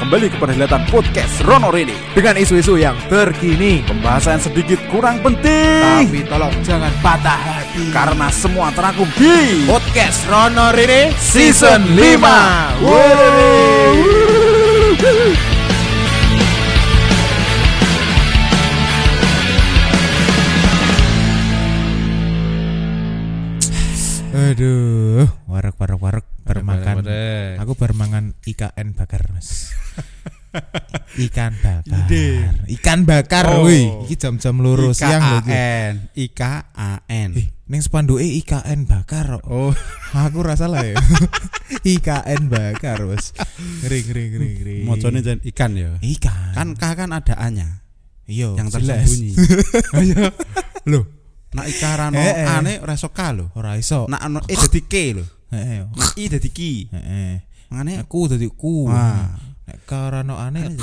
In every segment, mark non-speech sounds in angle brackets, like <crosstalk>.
kembali ke perhelatan podcast Rono Rini dengan isu-isu yang terkini. Pembahasan sedikit kurang penting Tapi tolong jangan patah hati. Karena semua terangkum di podcast Rono Rini Season 5. Aduh, warak warak warak bermakan. Aku bermangan IKN bakar, Mas. <laughs> Ikan bakar. Ide. Ikan bakar, Oh. wih. Iki jam-jam loro siang lho iki. IKAN IKAN Eh, ning spanduke IKN bakar. Oh <laughs> Aku rasa lah ya. <laughs> IKN bakar, Mas. Ngeri ngeri ngeri ngeri. Mocone jan ikan ya ikan. Kan K kan ada A nya iya, Yang tersembunyi Iya Loh Nak ikarano Eh, eh. ane ora iso K lho Ora iso. Nak ano E dadi K lho Heeh. Nak I dadi Ki. Heeh. Mangane Aku dadi ku. Wah. Nek karano aneh.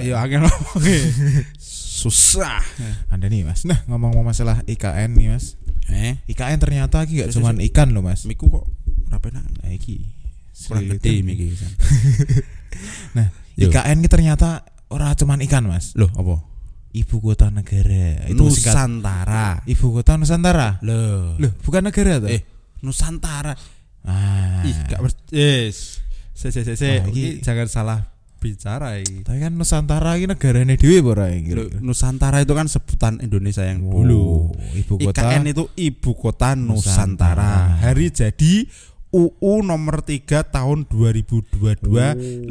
Iya angel <laughs> Susah. Ada nih mas. Nah ngomong-ngomong masalah IKN nih mas. Eh? IKN ternyata iki gak cuman ikan loh mas. Miku kok Ora penak. Nah iki Kurang gede miki <laughs> Nah. <laughs> IKN ini ternyata Ora cuman ikan mas. Loh apa? Ibu kota negara. Itu singkat Nusantara. Ibu kota Nusantara? Loh. Loh bukan negara tuh Eh Nusantara ah. Ih, gak yes. Se se se se. Wah, Iki jangan salah bicara iki. Tapi kan Nusantara ini negaranya dewe ora iki Nusantara itu kan sebutan Indonesia yang Oh, dulu. Ibu kota IKN itu Ibu Kota Nusantara. Nusantara. Hari jadi UU nomor 3 tahun 2022 15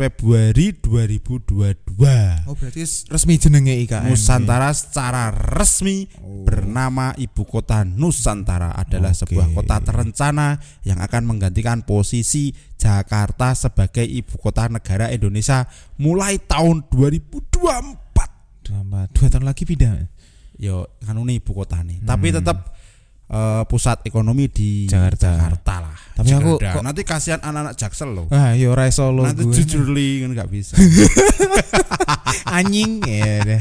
Februari 2022. Oh berarti resmi jenenge IKN Nusantara secara resmi bernama Ibu Kota Nusantara adalah Oke. sebuah kota terencana yang akan menggantikan posisi Jakarta sebagai ibu kota negara Indonesia mulai tahun 2024. Dua, dua tahun lagi pindah Yo, kan ini ibu kota nih. Tapi tetap eh, pusat ekonomi di Jakarta. Jakarta lah. Tapi aku Jakarta. kok- nanti kasihan anak-anak Jaksel loh. Ah, yo ora iso lo Nanti gue. jujur li kan nggak bisa. <laughs> anjing ya deh.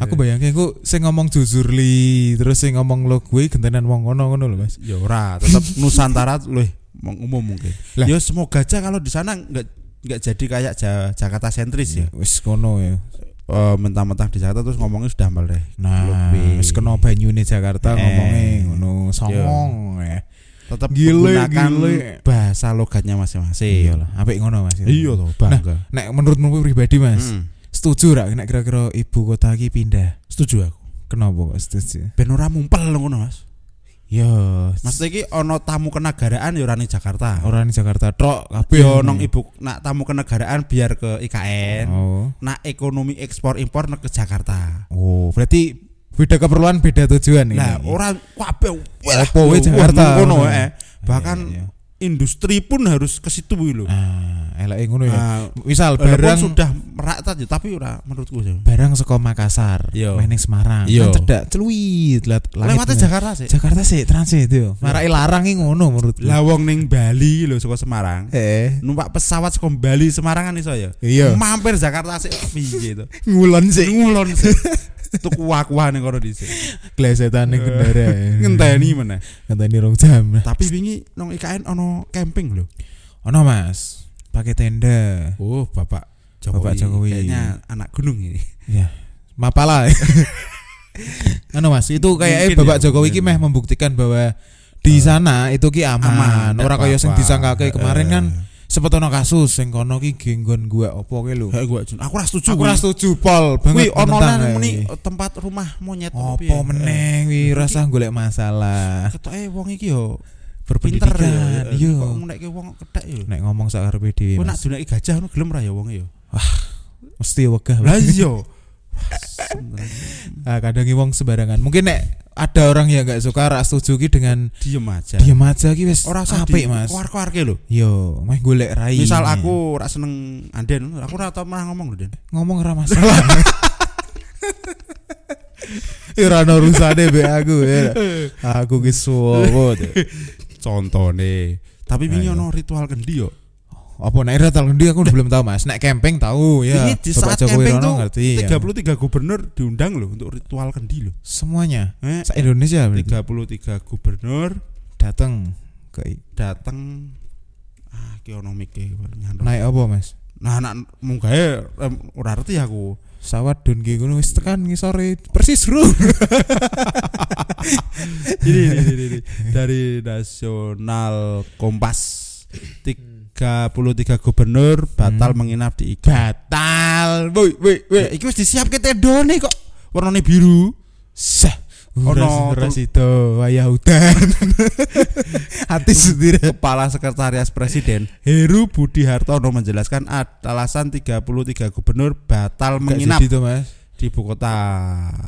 Aku bayangin aku sing ngomong jujur li, terus sing ngomong lo gue gentenan wong ngono ngono lho, Mas. Ya ora, tetap Nusantara loh umum mungkin. Lah. Ya semoga aja kalau di sana nggak nggak jadi kayak Ja- Jakarta sentris ya. Wis kono ya. Eh, mentang-mentang di Jakarta terus ngomongnya sudah hambal deh. Nah, wis kena banyune Jakarta Eh. ngomongnya ngono songong ya. Tetap Gile, gile. bahasa logatnya masing-masing. Iya lah, apik ngono Mas. Iya toh, bangga. Nek menurutmu pribadi Mas, Hmm, setuju rak nek kira-kira ibu kota iki pindah? setuju aku. Kenapa kok setuju? Ben ora mumpel ngono, Mas. Yo, Mas iki ono tamu kenegaraan ya ora ning Jakarta. orang Jakarta tok kabeh Yo nong ibu nak tamu kenegaraan biar ke IKN. Oh. Nak ekonomi ekspor impor ke Jakarta. Oh, berarti beda keperluan, beda tujuan ini. Nah, orang kabeh wae Jakarta. ngono eh. Bahkan Iya, iya. Industri pun harus ke situ lho. Ah, elake ngono ya. Nah, Misal barang sudah merata aja tapi ora menurutku sih. barang saka Makassar, Iya. main ning Semarang, Iya. kan cedak celuit Lewatnya Jakarta sih. Jakarta sih transit yo. Marai larang iki ngono menurutku. Lah wong ning Bali lho saka Semarang. eh, Numpak pesawat saka Bali Semarang kan iso ya. Iya. Mampir Jakarta sih piye to. ngulon sih Ngulon sih. <laughs> Tuku kuah-kuah kono dhisik. glesetan ning kendaraan. Ngenteni meneh. Ngenteni rong jam. Tapi wingi nong IKN ono camping lho. Ono Mas, pakai tenda. Oh, Bapak Jokowi. Bapak Jokowi. Kayaknya anak gunung ini. Ya, mapala. <laughs> Anu Mas, itu kayak Bapak ya, Jokowi ki mungkin. meh membuktikan bahwa di sana itu ki aman. Aman, Ora kaya sing disangkake kemarin kan Ono kasus sing kono ki genggon gua opo ki lho. Kayak gua. Aku ora setuju. Aku ora setuju pol Kuwi banget. ono menentang lan kae. muni tempat rumah monyet? Opo meneh wi rasa golek masalah. Ketoke wong iki yo Berpendidikan. ya. Iya. Kok ngunekke wong kethek yo. Nek ngomong sakarepe dhewe. Kowe nak Mas. duneki gajah ngono gelem ra ya wong yo. Mesti wegah. Lah iya. Ah, kadang wong sembarangan. Mungkin nek ada orang yang gak suka rak setuju ki dengan Diem aja. diam aja ki wis Ora usah apik Mas. Keluar-keluarke lho. Yo, meh golek rai. Misal aku ora seneng Anden, aku ora tau pernah ngomong lho, Den. ngomong ora masalah. <laughs> Ono urusane be aku ya. Aku ki suwo. <laughs> Contone. Tapi wingi ono ritual kendi yo. Apa nek ritual ngendi aku belum tahu Mas. Nek camping tahu ya. Ini di Bapak saat Jokowi camping Rono tuh ngerti ya. 33 gubernur diundang loh untuk ritual kendi loh. Semuanya. Eh, Sa Indonesia berarti. 33 gubernur datang ke datang ah nyandung. naik apa Mas? Nah, nak mung gawe em, ora ngerti aku. Sawat don ki ngono wis tekan ngisore persis bro. <laughs> ini, ini, ini, ini. dari Nasional Kompas 33 gubernur batal Hmm. menginap di IKA Batal. Woi, woi, ya, iki wis disiapke tendone kok warnane biru Sah. Ono itu wayah udan. <laughs> Hati sendiri. Kepala Sekretariat Presiden Heru Budi Hartono menjelaskan alasan 33 gubernur batal menginap itu mas. Di ibu kota.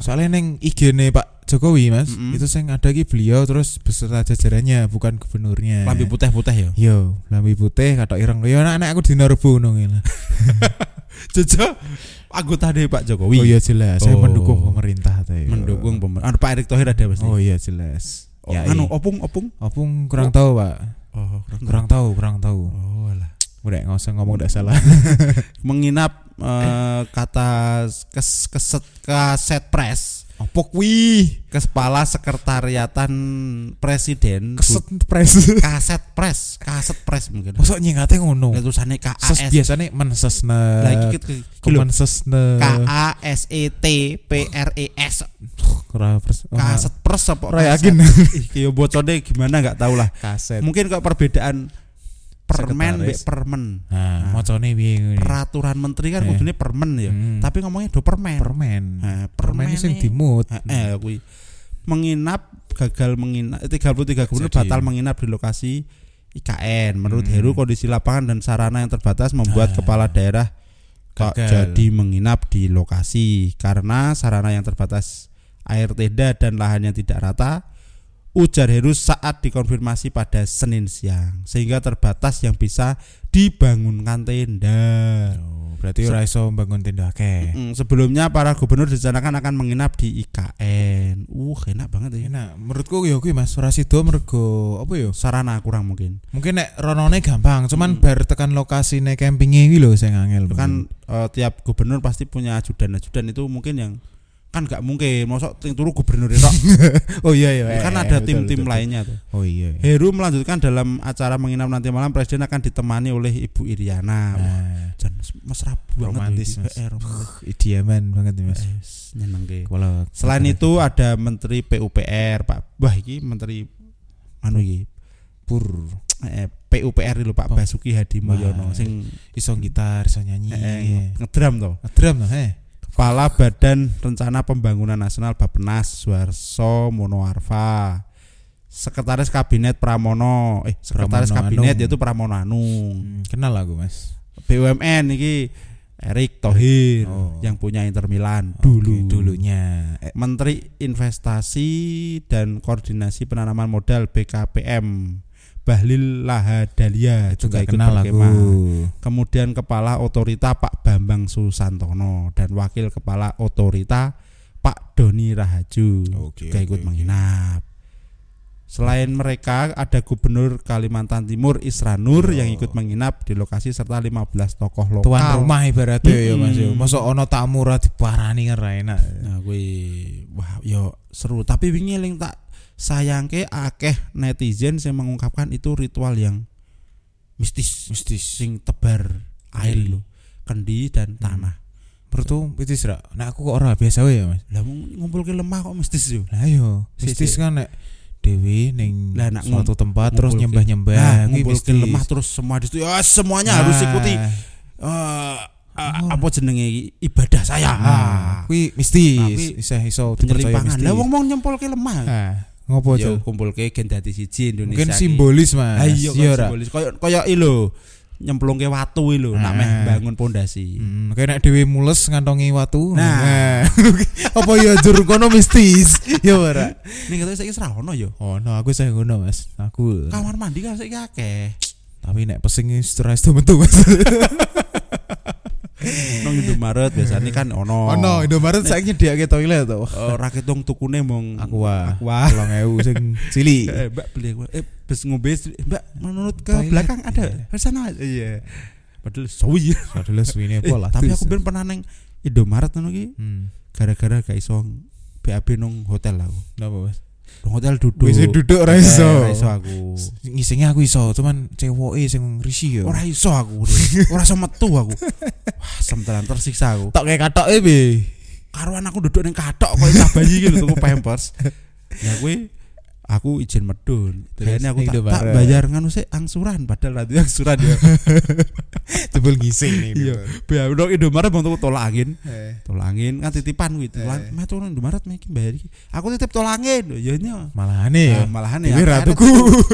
Soalnya neng IG-ne Pak Jokowi mas, Mm-mm. itu sing ada ki beliau terus beserta jajarannya bukan gubernurnya. Lambi putih-putih ya. Yo, lambi putih kata ireng. Yo anak-anak aku di ngono ngene. <laughs> Jaja anggota dari Pak Jokowi. Oh iya jelas, saya Oh. mendukung pemerintah teh. Mendukung pemerintah. Anu Pak Erick Thohir ada pasti. Oh iya jelas. Oh, Ya, anu opung opung. Opung kurang tahu, Pak. Oh, Kurang tahu, kurang tahu. Oh, alah. Udah nggak usah ngomong udah salah. <laughs> Menginap eh, kata kes, keset kaset pres Apa kuwi? kepala sekretariatan presiden Keset pres. <laughs> kaset pres kaset pres mungkin Masuk nyingate ngono. Nah, tulisannya K A Ses S biasanya mensesne. Lah iki ki- ki lho, Kemensesne. K A S E T P R E S kaset pres apa Ora yakin. Ih, yo bocone gimana nggak tahu lah kaset. mungkin kok perbedaan permen Sekretaris. permen Nah, macane piye ngene? peraturan menteri kan Eh. kudune permen ya Hmm. tapi ngomongnya do permen permen. Nah, permen permen sing dimut. Eh, eh, kuwi menginap gagal menginap eh, 33 gubernur Jadi- batal menginap di lokasi IKN. Menurut Hmm. Heru kondisi lapangan dan sarana yang terbatas membuat Ah. kepala daerah kok Gagal. jadi menginap di lokasi karena sarana yang terbatas air tenda dan lahan yang tidak rata. Ujar Heru saat dikonfirmasi pada Senin siang sehingga terbatas yang bisa dibangunkan tenda. Oh, berarti ora iso bangun tenda akeh. Mm, sebelumnya para gubernur direncanakan akan menginap di IKN. Uh, enak banget ya. Enak, menurutku ya kuwi Mas ora sido mergo apa ya? Sarana kurang mungkin. Mungkin nek ronone gampang, cuman Hmm. bar tekan lokasine campingnya iki lho sing angel. Kan eh, tiap gubernur pasti punya ajudan-ajudan itu mungkin yang kan nggak mungkin mosok ting turu gubernur itu <laughs> oh iya iya. kan eh, ada betul, tim-tim betul, lainnya tuh. Oh iya. iya. Heru melanjutkan dalam acara menginap nanti malam presiden akan ditemani oleh Ibu Iriana. Nah, jan mesra banget romantis ini. Mas. Eh, romantis. Idiaman banget Mas. Eh, nyenengke. Kalau Selain itu ada Menteri PUPR Pak. Wah iki Menteri anu iki pur eh, PUPR lho Pak Oh. Basuki Hadi Mulyono sing iso gitar, iso nyanyi. eh, eh, iya. ngedram to. Ngedram lah, eh. Kepala Badan Rencana Pembangunan Nasional Bappenas Suarso Monoarfa Sekretaris Kabinet Pramono eh Sekretaris Pramono Kabinet Anung. yaitu Pramono Anung Hmm, kenal aku Mas. BUMN iki Erick Thohir Oh. yang punya Inter Milan dulu dulunya. Eh, Menteri Investasi dan Koordinasi Penanaman Modal BKPM Bahlil Lahadalia juga ikut kenal aku. Kemudian Kepala Otorita Pak Bambang Susantono dan Wakil Kepala Otorita Pak Doni Rahaju Oke, juga ikut oke. menginap. Selain mereka ada Gubernur Kalimantan Timur Isranur Oh. yang ikut menginap di lokasi serta 15 tokoh lokal. Tuan rumah ibaratnya ya Mas. Mm-mm. Masa ono tamu ra diparani ra enak. Nah, kuwi wah yo seru tapi wingi tak sayangke akeh netizen yang mengungkapkan itu ritual yang mistis, Mistis. sing tebar air Kendi. lho, kendi dan tanah. Pertu mistis ra. Nah aku kok ora biasa wae ya Mas. Lah ngumpulke lemah kok mistis yo. Lah yo, Si- mistis kan nek dewi ning Lah, nak suatu tempat terus nyembah-nyembah Nah, ngumpulke lemah terus semua di situ ya semuanya harus Nah, ikuti eh, eh, Oh. apa jenenge ibadah saya. Nah, Ah, kuwi mistis. Nah, kuwi Iso iso dipercaya mistis. Lah wong mau nyempolke lemah. Nah, ngopo Yo tuh? kumpulke gen dadi siji Indonesia. Mungkin simbolis Mas. Ayo Iya ora? simbolis. Koyo koyo lho, nyemplungke watu lho, nak meh Ah. bangun pondasi. Hmm, kayak nek dhewe mules ngantongi watu. Nah. <laughs> apa ya jur kono mistis? Ya ora. Ning katanya saiki ora ono yo. Oh, no, aku saya ngono, Mas. Aku. Kamar mandi kan saiki akeh. Tapi nek pesing itu metu, Mas. <laughs> Nang Indomaret biasanya kan ono. Oh no, Indomaret saiki nyediake toilet to. Eh, Ora ketung tukune mong Aqua. Aqua. <laughs> 2000 sing cilik. Eh, Mbak beli aqua. Eh, bes ngombe Mbak menurut ke Toilet, belakang ada. iya. Ke sana. Iya. Padahal suwi. <laughs> Padahal suwine Eh, pola. tapi aku ben pernah neng Indomaret ngono ki Hmm. gara-gara gak iso BAB nang hotel aku. Napa, Mas? Hotel duduk. Wis duduk ora Eh, iso. Ora iso aku. Ngisingnya aku iso, cuman cewoke sing risi yo. Ora iso aku. <laughs> Ora iso metu aku. Wah, sementeran tersiksa aku. tok kayak katoke be. Karuan aku duduk ning katok kok cah bayi gitu tuku pampers. <laughs> Ya kuwi aku izin medun. Terus aku tak, tak bayar nganu sih angsuran padahal nanti angsuran ya. <laughs> Tebel ngising nih. Iya. Dong Indomaret bang tuku tolak angin. Eh. Tolak angin kan titipan kuwi. Eh. Tolak meh turun Indomaret iki bayar. Aku titip tolak angin. Ya ini. Malahane ya. Nah, malahan Dewe ya. ratuku.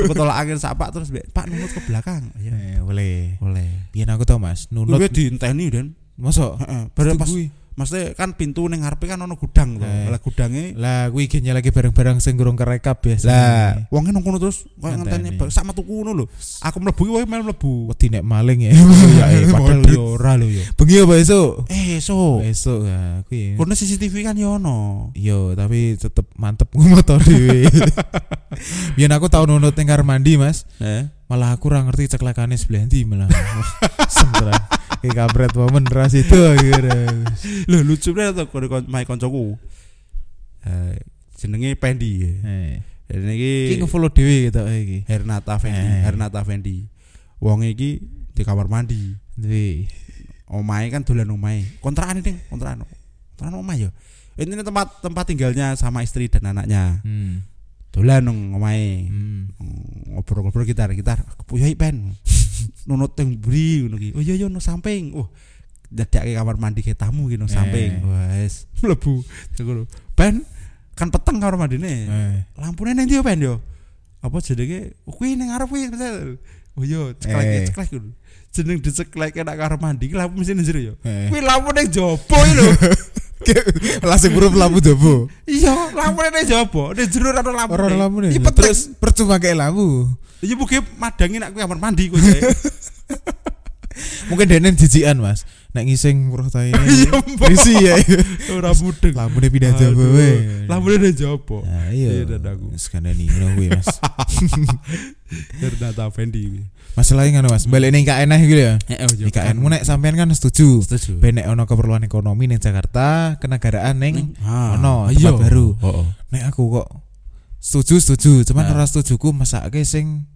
Tuku tolak angin sapak terus Pak nunut ke belakang. Ya. Eh, boleh. Boleh. Biyen aku tau Mas, nunut. Kuwi diinteni. Mosok Heeh. Baru pas. Maksudnya kan pintu ning ngarepe kan ono gudang to. Eh. Lah gudange Lah kuwi gennya lagi barang-barang sing gurung kerekap biasa. Lah, wonge nang kono terus koyo Ngenteni. ngenteni sak metu ngono lho. Aku mlebu iki wae melu mlebu. wedi nek maling ya. <laughs> Ya eh padahal yo ora lho yo. Bengi apa esuk? Eh, so. Esuk ya kuwi. Kono CCTV kan yo ono. Yo, tapi tetep mantep <laughs> motor dhewe. Biyen aku tau nunut ning kamar mandi, Mas. Eh. Malah aku ora ngerti ceklekane sebelah ndi malah. <laughs> Sementara kayak kabret momen ras itu akhirnya. Lho lucu banget to kode kon mai koncoku. Eh jenenge Pendi. Eh. Dan Iki iki nge-follow dhewe gitu iki. Hernata Fendi, Eh. Hernata Fendi. Wong iki di kamar mandi. Duwe. Omahe kan dolan omahe. Kontrakan ding, kontrakan. Kontrakan omah yo. Ini tempat tempat tinggalnya sama istri dan anaknya. Hmm. Dolan nang omahe. Hmm. ngobrol-ngobrol gitar gitar kepuyai pen nunut yang beri ngono ki. Oh iya iya no samping. Oh dadake kamar mandi ke tamu gitu Eh. samping wes mlebu. Pen kan peteng kamar mandine. Eh. lampune nang ndi yo pen yo? Apa jenenge? Oh, kuwi ning ngarep kuwi misal oh iya ceklek Eh. ceklek ngono. Jeneng diceklek nek kamar mandi ki lampu mesti nang jero yo. Eh. kuwi lampu ning jopo lho <laughs> Langsung burung lampu jopo. iya lampu ning jopo ning jero ora ono lampu Ora iya peteng Terus percuma kayak lampu. iya mungkin madangi nek kuwi kamar mandi Jay. <laughs> Mungkin dene jijikan, Mas. Nek ngising roh <laughs> Mbak. Risi ya. ora mudeng Lampune pindah Aduh, wae. Lampune ning jopo Nah, Iya, iya. dan aku. Skandani ngono kuwi, Mas. <laughs> Hernata Fendi Masalahnya ngono, Mas. Balik ning ae gitu ya. Eh, oh, iya, mu kan. nek sampean kan setuju. Setuju. Ben nek ono keperluan ekonomi ning Jakarta, kenegaraan ning ono iya. tempat baru. Nek aku kok setuju setuju, cuman Nah. ora setujuku mesake sing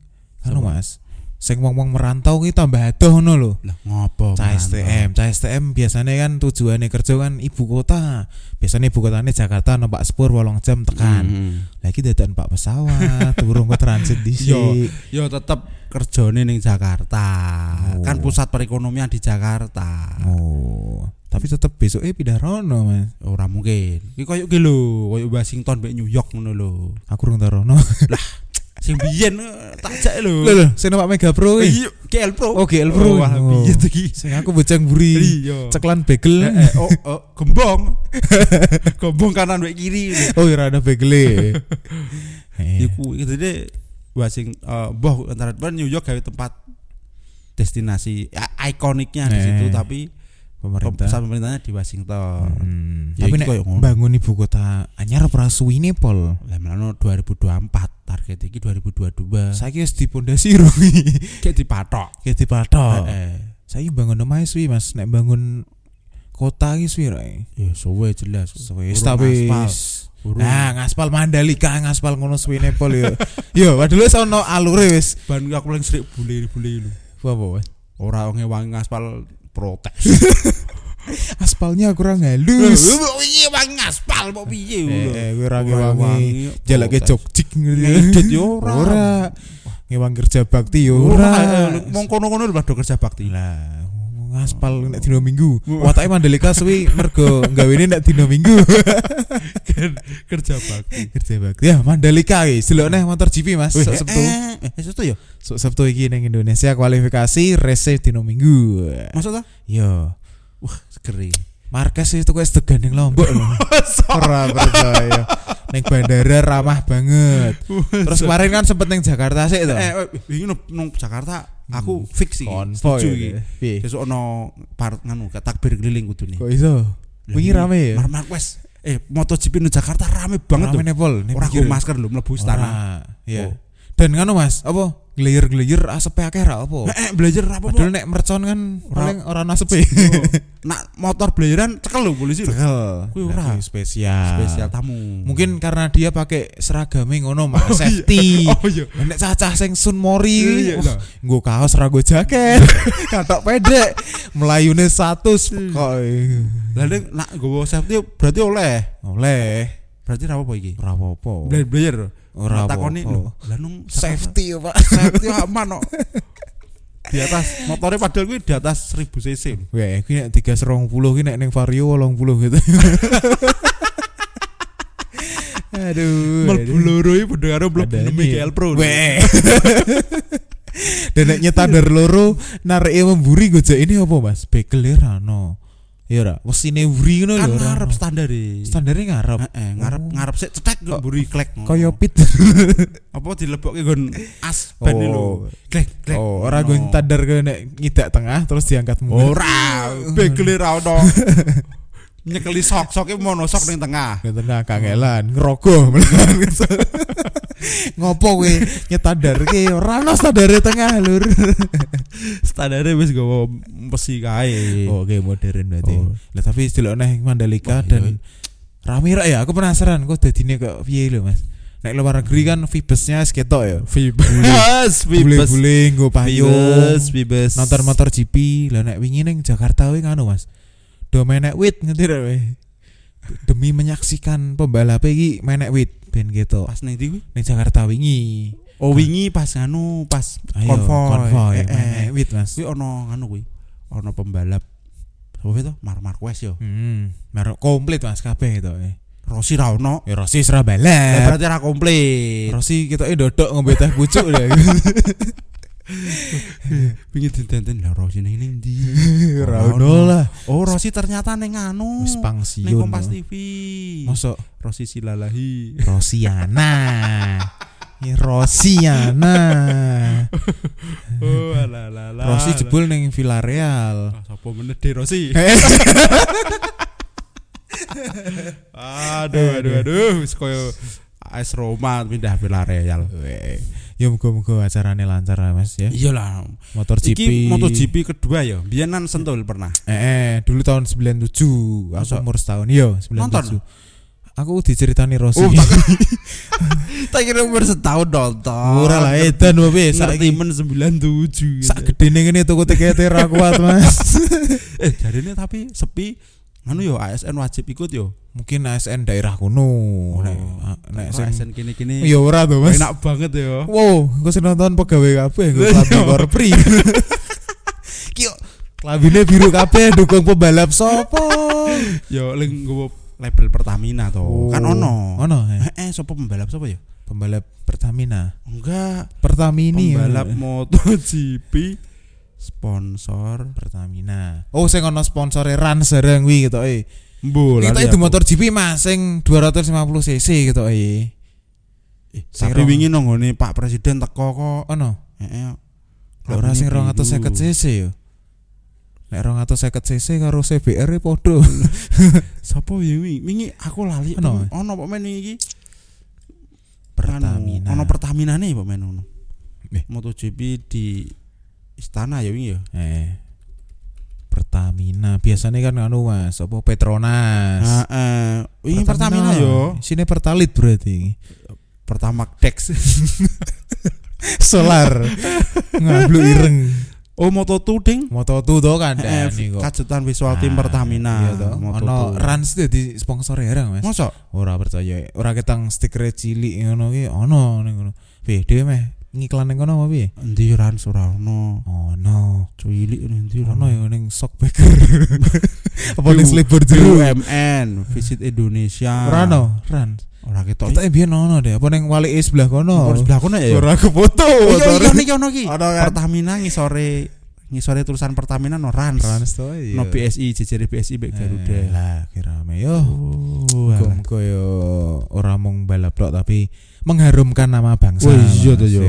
anu? Mas. Sing wong-wong merantau ki tambah adoh ngono lho. Lah ngopo? Cah? STM, cah STM biasanya kan tujuannya kerja kan ibu kota. Biasanya ibu kotanya Jakarta numpak sepur wolong jam tekan. Hmm. Lagi dadan pak pesawat, <laughs> turun ke transit di Yo, yo tetep kerjane ning Jakarta. Oh. Kan pusat perekonomian di Jakarta. Oh, tapi tetep besok eh pindah rono mas. Ora mungkin. Iki koyo ki lho, koyo Washington mbek New York ngono lho. Aku rung rono. <laughs> Sing biyen eh, tak jak lho. Lho lho, sing numpak Mega Pro iki. Iya, KL Pro. Oh, KL Pro. Wah, Oh. piye to iki? Sing aku bocang buri. Iya. Ceklan bagel. Eh, eh, oh, oh, gembong. <laughs> gembong kanan mbek kiri. Oh, ora ada bagel. <laughs> Eh. Iku itu deh Washing eh boh antara New York gawe tempat destinasi ya, ikoniknya di Eh. situ tapi pemerintah. pusat pemerintahnya di Washington. Hmm. Ya, Tapi nek bangun ibu kota anyar ora suwine pol. Lah melano 2024 target iki 2022. Saiki wis dipondasi ro. <laughs> Kayak dipatok. Kayak dipatok. Eh, Saiki bangun omahe suwi Mas, nek bangun kota iki suwi rae. Ya suwe jelas. Urung tapi aspal. Urung. Nah, ngaspal Mandalika, ngaspal ngono suwine pol yo. <laughs> Yo, padahal wis ono alure wis. ban aku paling sering bule-bule lu. Apa Mas? Ora ngewangi ngaspal protes. <laughs> Aspalnya kurang halus. Iya wangi ngaspal kok piye Eh, eh, Ora ngewangi wangi, jalake jogjik. Ngedit yo <laughs> ora. Ngewangi kerja bakti yo Ora. ora. Mong kono-kono lho kerja bakti. Lah, ngaspal nek dina Minggu. Watake Mandalika suwi mergo gawene nek dina Minggu. kerja bakti. kerja bakti. Ya, Mandalika iki. Delokne motor GP Mas. Sok Sabtu. Eh, eh, Sabtu ya? Sok Sabtu iki ning Indonesia kualifikasi race dina Minggu. Maksud ta? Yo. Wah, sekeri. Marquez itu kok sedegan ning Lombok lho. <laughs> Ora percaya. Ning bandara ramah banget. Terus kemarin kan sempet ning Jakarta sih to. eh, eh, wingi nang nang Jakarta aku fix sih. Setuju iki. Besok ono par nganu takbir keliling kudune. Kok iso? Wingi rame ya. Mar Marquez. Eh, MotoGP nang Jakarta rame banget Rame nepol, Ora go masker lho mlebu istana. Iya. Oh. Dan ngono Mas, apa? Gleyer-gleyer asepe akeh ra apa? Eh, belajar apa Padahal nek mercon kan paling ora nasepe. <laughs> nak motor blayeran cekel lho polisi lho. Kuwi ora. Berarti spesial. Spesial tamu. Mungkin karena dia pakai seragame ngono Mas, Oh, iya. safety. <laughs> Oh iya. Nek cacah sing Sun Mori, Iya, wah, nggo kaos ra nggo jaket, <laughs> katok pendek, melayune 100 kok. Lah nek nak gowo safety berarti oleh. Oleh, Berarti ra apa iki? ora apa-apa. Blayer. Ora takoni apa-apa. lho. Lah nung Safety Pak. safety aman kok. <laughs> Di atas motornya padahal kuwi di atas 1000 cc. lho. Weh, kuwi nek 320 kuwi nek ning Vario 80 gitu. <laughs> aduh. Mlebu loro iki padha karo mlebu. GL Pro. Weh. <laughs> Dan nek nyetadar loro nareke memburi gojek ini apa Mas? Bekel ya ra ono. Ya ora, wesine mburi ngono Kan lho. ora ngarep standar e. Standare ngarep. Heeh, ngarep Oh. ngarep sik cetek kok mburi klek. Kaya pit. <laughs> apa dilebokke nggon as ban lho. Oh. Klek klek. Oh, ora gue nyetadar ke nek ngidak tengah terus diangkat mundur. Ora, begle ra ono. <laughs> Nyekeli sok-soke monosok ning tengah. Ke tengah kangelan, ngerogoh. <laughs> Ngopo kowe nyetadar ke ora ono standare tengah lur. Standare wis gawa besi kae. Oh, Oke, modern berarti. Oh. Lah tapi delok neh Mandalika Wah, iya. dan rame ra ya, aku penasaran kok dadine kok piye lho Mas. Nek luar negeri kan vibesnya wis ketok ya. Vibes, Bule-bule nggo payung. Vibes, vibes. nonton motor GP lah nek wingi ning Jakarta kuwi nganu Mas do menek wit ngerti ra demi menyaksikan pembalap iki menek wit ben gitu pas ning ndi kuwi? ning Jakarta wingi Oh wingi pas nganu pas Ayo, konvoy. konvoy Eh, eh. menek wit Mas Kuwi ono nganu kuwi. Ono pembalap. Sopo itu? Mar Marquez yo. hmm baru komplit Mas kabeh gitu eh. Rossi ra ono. ya Rossi Lah balap berarti ra komplit. Rossi kita dodok ngombe teh pucuk ya <laughs> Wingi dintenten lah Rossi ning ning ndi? ora ono lah Oh Rossi ternyata ning anu. wis pangsiun Kompas. TV. Masuk Rossi Silalahi. Rosiana <laughs> Ya Rosiana <laughs> Oh ala ala. Rossi jebul ning Villarreal Ah, Sapa meneh De Rossi? <laughs> aduh aduh aduh wis koyo AS Roma pindah Villarreal. Weh, Ya muga-muga acarane lancar lah Mas ya. Iyalah. Motor GP. Iki MotoGP kedua ya. Biyenan sentul pernah. Eh, eh, dulu tahun 97, aku Masa? umur setahun. Iya, 97. Nonton? Aku diceritani Rossi. Oh, <laughs> <laughs> Tak kira umur setahun nonton. Ora lah edan wae saiki. men 97. Sak gedene ngene tuku tikete ra kuat Mas. <laughs> eh jarine tapi sepi. Anu yo ASN wajib ikut yo. Mungkin ASN daerah kuno. Nek ah, nek sing ASN kini-kini Ya ora tuh Mas. enak banget yo. Wow, gue sing nonton pegawai kabeh Iya. <laughs> klambi korpri. Kyo klambine biru kabeh dukung pembalap sopo. Yo ling nggowo label Pertamina to. Kan ono. Ono eh. Eh, eh sapa pembalap sapa ya? Pembalap Pertamina. Enggak, Pertamini. pembalap ya. MotoGP sponsor Pertamina. Oh, sing ono sponsore Ran sereng wi gitu eh. Mbo Kita itu motor GP mas sing 250 cc gitu eh. Eh, tapi wingi nonggone Pak Presiden teko kok. Ono. Heeh. Ora sing 250 cc yo. Nek 250 cc karo CBR e podo. <laughs> Sapa ya wingi? Wingi aku lali. Ono? Ono apa men iki? Pertamina. Anu, Ono Pertamina nih apa men ono. Eh. MotoGP di istana ya wingi ya. Eh. Pertamina biasanya kan anu Mas, apa Petronas. Heeh. Wingi Pertamina yo. Sini Pertalit berarti. Pertama Dex. <laughs> Solar. Ngablu ireng. oh Moto2 ding. Moto to kan Eh, kajutan visual tim Ah, Pertamina. Iya. Moto2. Ono Rans di sponsor ya Mas. Mosok? Ora percaya. Ora ketang stiker cilik ngono ki ono ning ngono. Piye dhewe meh ngiklan ning kono apa piye? Endi ran ora ono. Ono. Cuilik endi ora Ono ya ning sok baker. <laughs> apa ning selebor Jero? UMN Visit Indonesia. Ora ono, Rans. Ora ketok. Kita biyen ono deh, apa ning wali sebelah kono. Oh, sebelah kono ya. Ora kefoto. Oh iya iya niki ono ki. Kan? Pertamina ngisore ngisore tulisan Pertamina no Rans. Rans to iya. No BSI jejere BSI Mbak Garuda. Eh, lah kira me yo. Oh. Muga yo ora mung balap tok tapi mengharumkan nama bangsa. Oh iya to Mas. yo.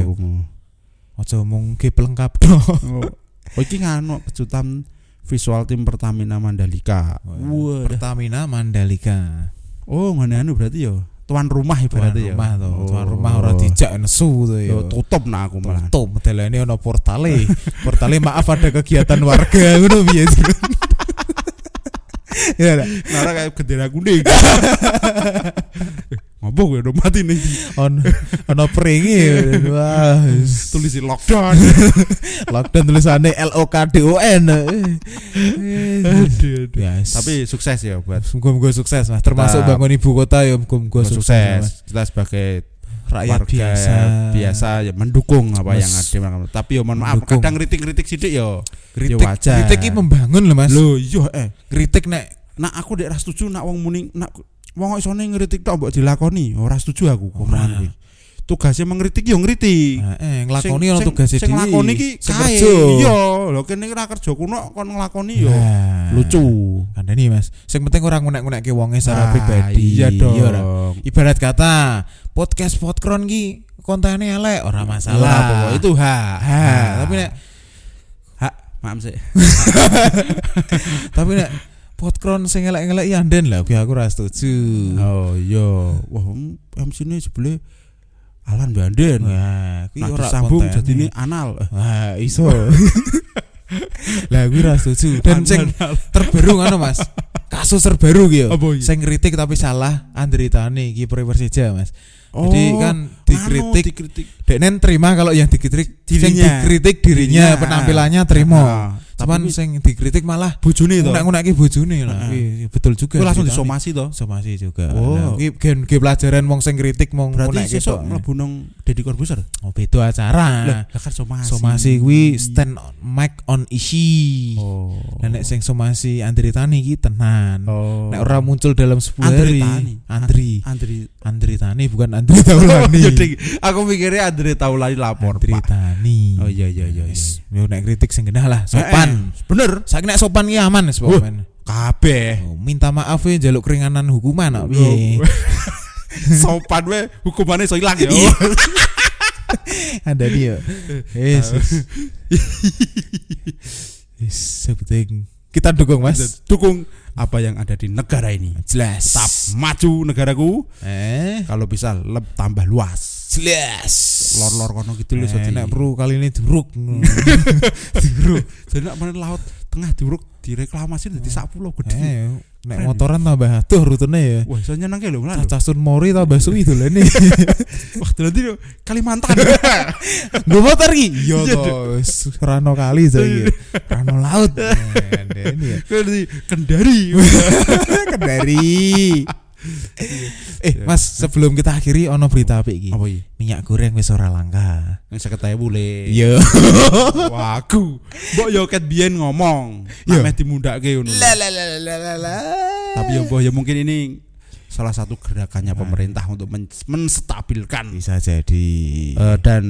Aja mung ki pelengkap <laughs> tok. Oh, oh iki nganu kejutan visual tim Pertamina Mandalika. Wah. Pertamina Mandalika. Oh, ngene anu berarti yo. Tuan rumah ibaratnya ya. rumah to, Oh. tuan rumah ora dijak nesu Yo yo. tutup nah aku malah. Tutup modelane ono portale. <laughs> portale maaf ada kegiatan warga <laughs> ngono piye. <laughs> Ya. Nara kayak bendera kuning. Ngopo gue udah mati nih. On ono peringi. Wah. Tulisin lockdown. <laughs> Lockdown tulisannya L O K D O N. Aduh, aduh. Ya, Tapi sukses ya buat Muga-muga sukses mas Termasuk bangun ibu kota ya Muga-muga sukses, sukses. Mas. Kita sebagai Rakyat warga biasa biasa ya mendukung apa Mas, yang ada tapi ya mohon maaf mendukung. kadang kritik-kritik sidik yo Kritik, Ya wajar. kritik ini membangun loh mas Loh iya eh Kritik nek nak aku dek ra setuju nak wong muni nak wong isone ngritik tok mbok dilakoni ora setuju aku Ora. omongan kuwi. Tugasnya mengkritik yo ngritik. Nah, eh, ngelakoni Sing- ono tugas sing nglakoni ki sing kae. kerja. Iya, lho kene ra kerja kuno kon nglakoni yo Nah, lucu. Kandani mas Sing penting orang ngunek-ngunek ke wongnya secara Ah, pribadi Iya dong. ora? Ibarat kata Podcast Podkron ki kontennya elek Ora masalah Ora itu hak. Ha, tapi nek hak maaf sih. <laughs> tapi nek Podkron sing elek-elek ya anden lah, aku ora setuju. Oh iya, wah MC ini sebelah Alan Banden. Wah, kuwi Nah, ora konten. jadi ini anal. Wah, iso. <laughs> lah kuwi ora setuju. Dan sing terbaru ngono Mas. Kasus terbaru ki yo. Sing kritik tapi salah Andri Tani kiper Persija, Mas. Jadi Oh, kan anu, dikritik dikritik Deknen terima kalau yang dikritik sing Dirinya. dikritik dirinya, Dirinya. penampilannya terima. Ah, Cuman tapi sing dikritik malah bojone to. ngunak-ngunak bojone lah. Heeh. Kuwi betul juga. Kuwi langsung disomasi to. somasi juga. Oh. Kuwi gen ge pelajaran wong sing kritik mong Berarti sesuk mlebu nang Deddy Corbuzier. Oh, beda acara. Lah, kan somasi. somasi kuwi stand mic on isi. Oh. Nek sing somasi Andri Tani ki tenan. Oh. Nek ora muncul dalam 10 Andri hari. Tani. Andri. Andri Andri Tani bukan Andri Taulani. <laughs> Aku mikirnya Andri Taulani lapor. Andri. Tani. Oh iya iya iya. iya. Yo nek kritik sing genah lah, sopan. Eh, bener. Saiki nek sopan ki aman wis pokoknya. Kabeh. Oh, minta maaf ya jaluk keringanan hukuman kok piye. <laughs> Sopan we hukumannya iso ilang ya. Iya. <laughs> Ada dia. Yes. yes. Kita dukung Mas. Dukung apa yang ada di negara ini. Jelas. Tetap maju negaraku. Eh, Kalau bisa tambah luas. Jelas. Lor-lor kono gitu lho Eh, <laughs> jadi. nek perlu kali ini duruk. Duruk. Jadi nek mana laut tengah duruk direklamasi dadi sak pulau gede. Eh, nek motoran tambah atuh rutene ya. Wah, iso nyenengke lho lan. Cacah Sun Mori tambah suwi dolene. <laughs> Wah, nanti Kalimantan. <laughs> Gue motor ki. Iya Iya, toh. Wis Rano kali saiki. Rano laut. Nah, ya. Kendari. Kendari. Eh, Mas, sebelum kita akhiri ono berita. Apa iki? Minyak goreng wis ora langka. Saya ketahui boleh. Iya. <laughs> Wah, aku. Mbok yo ket biyen ngomong, Iya. nek meh dimundake ngono. Tapi ya mbok ya mungkin ini salah satu gerakannya pemerintah untuk men- menstabilkan bisa jadi. Eh, dan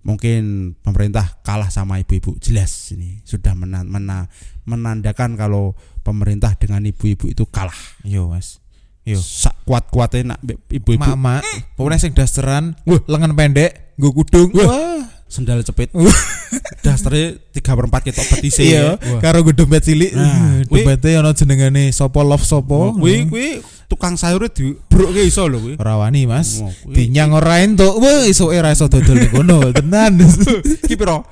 mungkin pemerintah kalah sama ibu-ibu jelas ini sudah mena- mena- menandakan kalau pemerintah dengan ibu-ibu itu kalah. Yo, Mas. Yo. Sak kuat-kuatnya nak ibu-ibu Mama, pokoknya sing dasteran, Wah. lengan pendek, nggo kudung. Wah. Sendal cepit. <laughs> Dasarnya tiga per empat ketok petise. Iya, karo nggo dompet cilik. Nah, Dompete ana jenengane sapa love sapa. Kuwi kuwi tukang sayurnya dibrokke iso lho kuwi. ora wani, Mas. Dinyang ora entuk. Wah, isoke ra iso dodol ning kono, tenan. <laughs> Ki piro?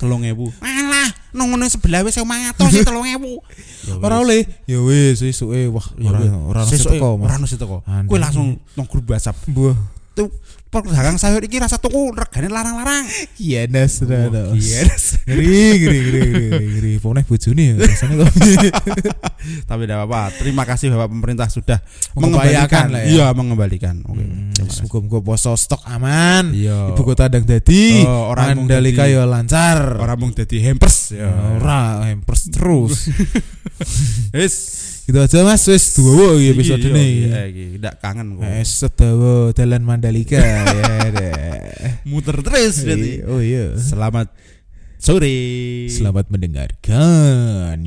3000. Alah, nang ngono sebelah wis 500 sih 3000. Ora oleh. Ya wis, esuke wah Ya ora ora Sesuk teko, ora ono sing teko. Andai. Kowe langsung nang grup WhatsApp. Tuh pedagang sayur iki rasa tuku regane larang-larang. Iya, Nas. Wah, iya, Ngeri, ngeri, ngeri, ngeri, ngeri. Pokoknya bojone ya rasane kok. <laughs> Tapi tidak apa-apa. Terima kasih Bapak pemerintah sudah mengembalikan. lah ya. Iya, mengembalikan. Oke. Hmm, terima kasih. Muga-muga poso stok aman. Iya. Ibu kota ndang dadi. Oh, ora mung Mandalika dadi- ya lancar. Orang mung dadi hampers ya. Ora hampers terus. <laughs> Wis. Gitu aja Mas, wis duwowo iki episode Iya, ini. iya, iki ndak kangen kok. Eh, sedawa dalan Mandalika <laughs> ya deh. Muter terus berarti. Oh iya. Selamat sore. Selamat mendengarkan.